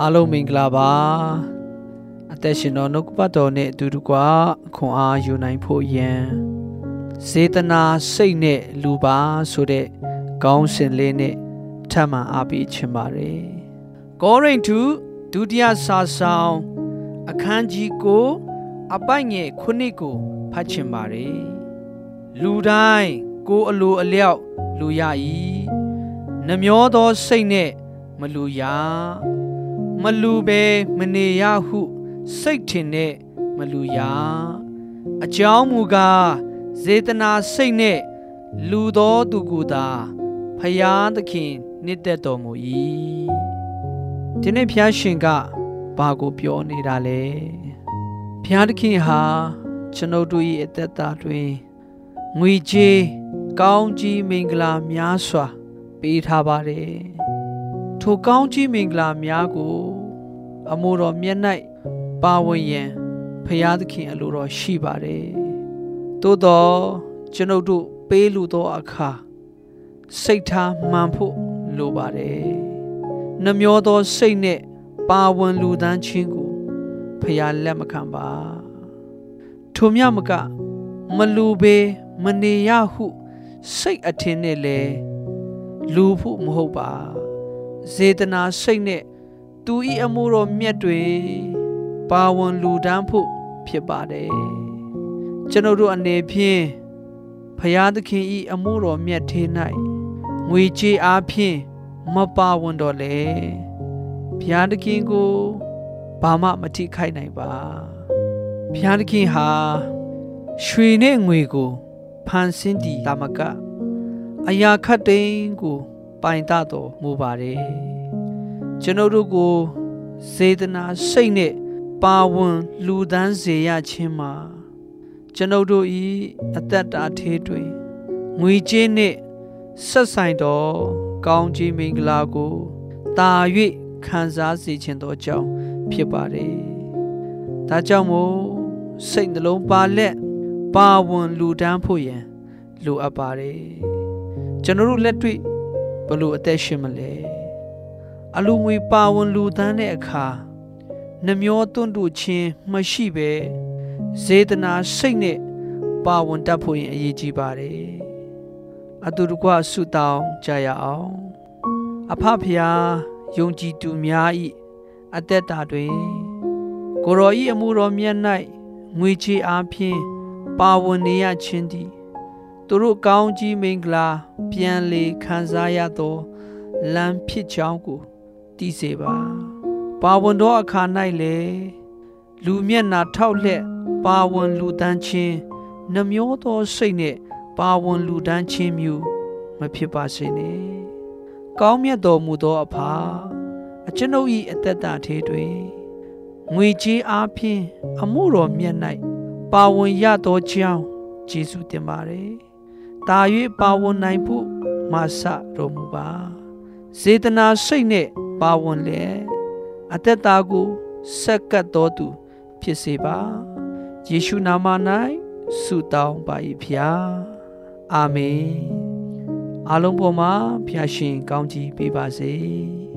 အားလုံးမင်္ဂလာပါအသက်ရှင်တော်နှုတ်ကပတ်တော်နဲ့အတူတကွခွန်အားယူနိုင်ဖို့ယံစေတနာစိတ်နဲ့လူပါဆိုတဲ့ကောင်းစဉ်လေးနဲ့ထပ်မံအားပေးချင်ပါတယ်ကောရိန္သုဒုတိယစာဆောင်အခန်းကြီးကိုအပိုက်ငယ်ခုနှစ်ကိုဖတ်ချင်ပါတယ်လူတိုင်းကိုအလိုအလျောက် လူရ၏နှမျောသောစိတ်နဲ့မလူရမလူပဲမနေရဟု စိတ်ထင်နဲ့မလူရအကြောင်းမူကားဇေတနာစိတ်နဲ့လူသောသူကိုသာဖယားသခင်နှစ်သက်တော်မူ၏ဒီနေ့ဖျားရှင်ကဘာကိုပြောနေတာလဲဖျားသခင်ဟာကျွန်ုပ်တို့၏အသက်တာတွင်ငွေကြေး ကောင်းကြီးမင်္ဂလာများစွာ ပေးထားပါတယ်ထိုကောင်းကြီးမင်္ဂလာများကို အမိုတော်မျက်၌ပါဝင်ရန်ဖရာသခင်အလိုတော်ရှိပါတယ်သို့တော့ကျွန်ုပ်တို့ပေးလူသောအခါစိတ်ထားမှန်ဖို့လိုပါတယ်နှမျောသောစိတ်နဲ့ပါဝင်လူတန်းချင်းကိုဖရာလက်မခံပါထိုမြမကမလူပေမနေရဟု စိတ်အထင်နဲ့လဲလူဖို့မဟုတ်ပါစေတနာစိတ်နဲ့သူဤအမှုတော်မြတ်တွေပါဝင်လူဒန်းဖို့ဖြစ်ပါတယ်ကျွန်ုပ်တို့အနေဖြင့်ဖရာသခင်ဤအမှုတော်မြတ်ထေ၌ငွေကြေးအားဖြင့်မပါဝင်တော့လေဘုရားသခင်ကိုဘာမှမထိခိုက်နိုင်ပါဘုရားသခင်ဟာရွှေနဲ့ငွေကို ဖန်ဆင်းတည်တာမကအရာခတ်တိန်ကိုပိုင်တတော်မူပါတယ်ကျွန်ုပ်တို့ကိုစေတနာစိတ်နဲ့ပါဝင်လူဒန်းစေရခြင်းမှာကျွန်ုပ်တို့ဤအသက်တာထေးတွင်ငွေကြေးနှင့်ဆက်ဆိုင်သောကောင်းကြီးမင်္ဂလာကိုတာ၍ခံစားစေခြင်းသောကြောင့်ဖြစ်ပါတယ်။ဒါကြောင့်မို့စိတ်နှလုံးပါလက် ပါဝင်လူဒန်းဖို့ရန်လိုအပ်ပါတယ်ကျွန်တော်တို့လက်တွေ့ဘလို့အသက်ရှင်မလဲအလူငွေပါဝင်လူဒန်းတဲ့အခါနှမျောတွန့်တူချင်းမရှိပဲဇေတနာစိတ်နဲ့ပါဝင်တတ်ဖို့ရင်အရေးကြီးပါတယ်အတူတကွဆုတောင်းကြရအောင်အဖဖျားယုံကြည်သူများဤအသက်တာတွင်ကိုရောဤအမှုတော်မြတ်၌ငွေချေအားဖြင့် ပါဝင်နေရခြင်းသည်သူတို့ကောင်းကြီးမင်္ဂလာ ပြန်လေခံစားရသောလမ်းဖြစ်ကြောင်းကိုသိစေပါ ပါဝင်သောအခါ၌လေလူမျက်နာထောက်လက်ပါဝင်လူတန်းချင်းနှမျောသောစိတ်နှင့်ပါဝင်လူတန်းချင်းမျိုးမဖြစ်ပါစေနှင့်ကောင်းမြတ်တော်မူသောအဖာအကျွန်ုပ်၏အသက်တာသေးတွင်ငွေကြေးအားဖြင့်အမှုတော်မြတ်၌ ပါဝင်ရသောကြောင်းယေရှုတင်ပါတယ်။တာ၍ပါဝင်နိုင်ဖို့မဆတော်မူပါ။စေတနာစိတ်နဲ့ပါဝင်လေအသက်တာကိုဆက်ကပ်တော်သူ ဖြစ်စေပါ။ယေရှုနာမ၌ဆုတောင်းပါ၏ဖျား။အာမင်။အားလုံးပေါ်မှာဖျားရှင်ကောင်းကြီးပေးပါစေ။